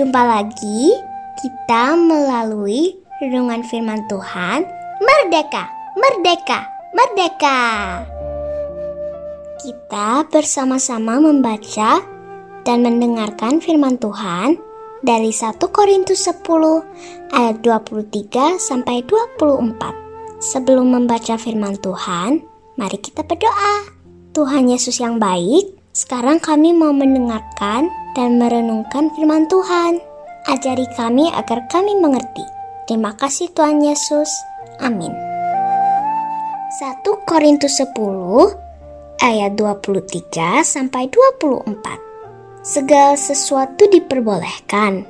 jumpa lagi kita melalui renungan firman Tuhan Merdeka, Merdeka, Merdeka. Kita bersama-sama membaca dan mendengarkan firman Tuhan dari 1 Korintus 10 ayat 23 sampai 24. Sebelum membaca firman Tuhan, mari kita berdoa. Tuhan Yesus yang baik, sekarang kami mau mendengarkan dan merenungkan firman Tuhan. Ajari kami agar kami mengerti. Terima kasih Tuhan Yesus. Amin. 1 Korintus 10 ayat 23 sampai 24. Segala sesuatu diperbolehkan.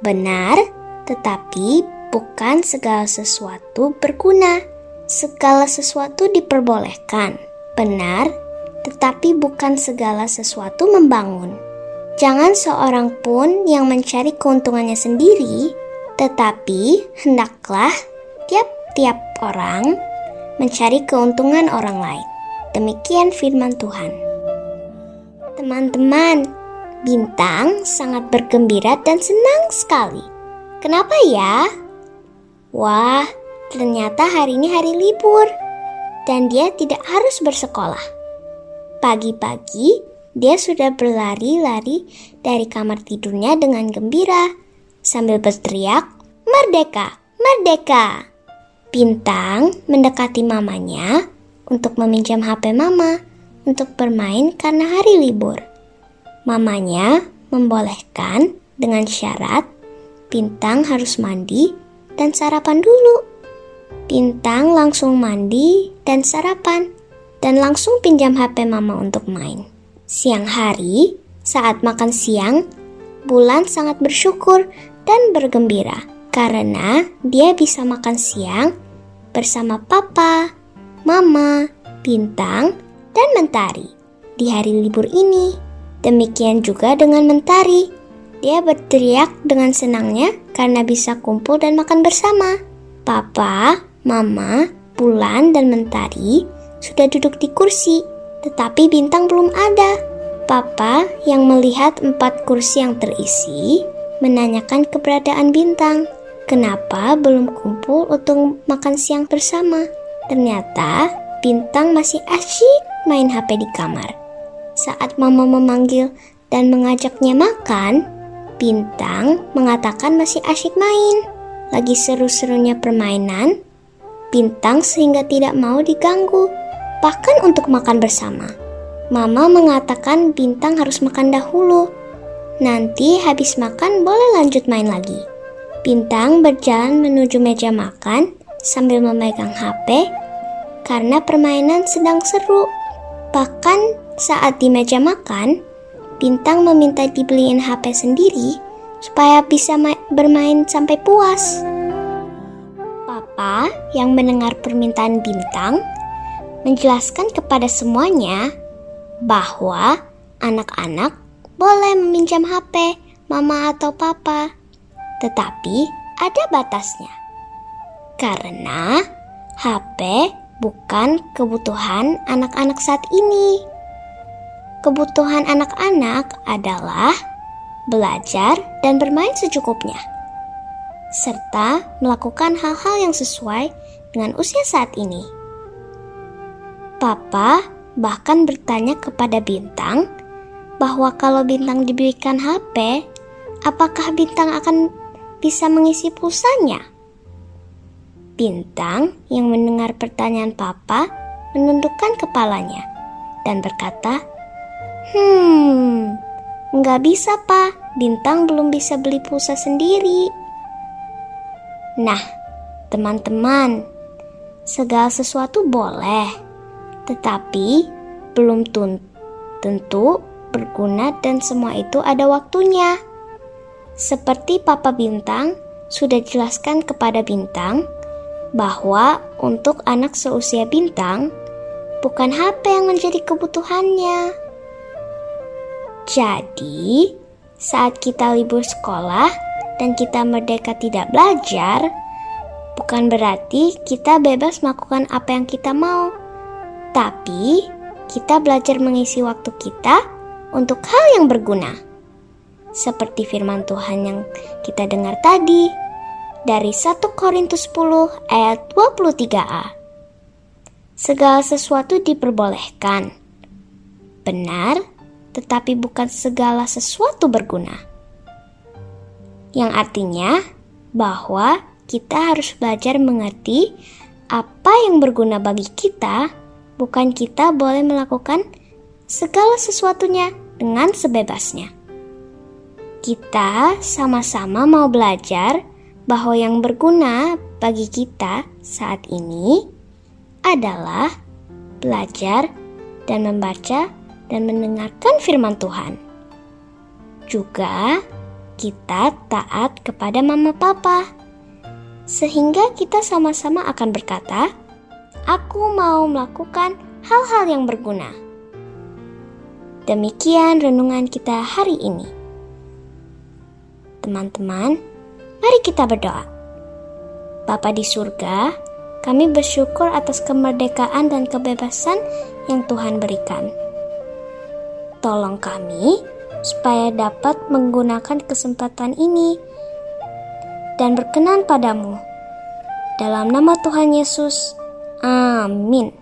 Benar, tetapi bukan segala sesuatu berguna. Segala sesuatu diperbolehkan. Benar, tetapi bukan segala sesuatu membangun. Jangan seorang pun yang mencari keuntungannya sendiri, tetapi hendaklah tiap-tiap orang mencari keuntungan orang lain. Demikian firman Tuhan. Teman-teman, Bintang sangat bergembira dan senang sekali. Kenapa ya? Wah, ternyata hari ini hari libur dan dia tidak harus bersekolah. Pagi-pagi, dia sudah berlari-lari dari kamar tidurnya dengan gembira sambil berteriak, "Merdeka! Merdeka!" Bintang mendekati mamanya untuk meminjam HP mama untuk bermain karena hari libur. Mamanya membolehkan dengan syarat Bintang harus mandi dan sarapan dulu. Bintang langsung mandi dan sarapan dan langsung pinjam HP mama untuk main. Siang hari, saat makan siang, Bulan sangat bersyukur dan bergembira karena dia bisa makan siang bersama papa, mama, bintang, dan mentari di hari libur ini. Demikian juga dengan mentari. Dia berteriak dengan senangnya karena bisa kumpul dan makan bersama. Papa, mama, bulan, dan mentari sudah duduk di kursi, tetapi bintang belum ada. Papa yang melihat empat kursi yang terisi menanyakan keberadaan bintang. Kenapa belum kumpul untuk makan siang bersama? Ternyata bintang masih asyik main HP di kamar. Saat mama memanggil dan mengajaknya makan, bintang mengatakan masih asyik main. Lagi seru-serunya permainan, bintang sehingga tidak mau diganggu bahkan untuk makan bersama. Mama mengatakan Bintang harus makan dahulu. Nanti habis makan boleh lanjut main lagi. Bintang berjalan menuju meja makan sambil memegang HP karena permainan sedang seru. Bahkan saat di meja makan, Bintang meminta dibeliin HP sendiri supaya bisa bermain sampai puas. Papa yang mendengar permintaan Bintang menjelaskan kepada semuanya bahwa anak-anak boleh meminjam HP mama atau papa, tetapi ada batasnya. Karena HP bukan kebutuhan anak-anak saat ini. Kebutuhan anak-anak adalah belajar dan bermain secukupnya, serta melakukan hal-hal yang sesuai dengan usia saat ini. Papa bahkan bertanya kepada Bintang bahwa kalau Bintang diberikan HP, apakah Bintang akan bisa mengisi pulsanya? Bintang yang mendengar pertanyaan Papa menundukkan kepalanya dan berkata, Hmm, nggak bisa pak, Bintang belum bisa beli pulsa sendiri. Nah, teman-teman, segala sesuatu boleh, tetapi belum tentu berguna dan semua itu ada waktunya. Seperti Papa Bintang sudah jelaskan kepada Bintang bahwa untuk anak seusia Bintang bukan HP yang menjadi kebutuhannya. Jadi, saat kita libur sekolah dan kita merdeka tidak belajar, bukan berarti kita bebas melakukan apa yang kita mau tapi kita belajar mengisi waktu kita untuk hal yang berguna. seperti firman Tuhan yang kita dengar tadi dari 1 Korintus 10 ayat 23a. Segala sesuatu diperbolehkan. Benar, tetapi bukan segala sesuatu berguna. Yang artinya bahwa kita harus belajar mengerti apa yang berguna bagi kita, bukan kita boleh melakukan segala sesuatunya dengan sebebasnya. Kita sama-sama mau belajar bahwa yang berguna bagi kita saat ini adalah belajar dan membaca dan mendengarkan firman Tuhan. Juga kita taat kepada mama papa. Sehingga kita sama-sama akan berkata, Aku mau melakukan hal-hal yang berguna. Demikian renungan kita hari ini. Teman-teman, mari kita berdoa. Bapa di surga, kami bersyukur atas kemerdekaan dan kebebasan yang Tuhan berikan. Tolong kami supaya dapat menggunakan kesempatan ini dan berkenan padamu. Dalam nama Tuhan Yesus, amin.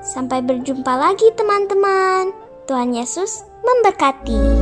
Sampai berjumpa lagi teman-teman. Tuhan Yesus memberkati.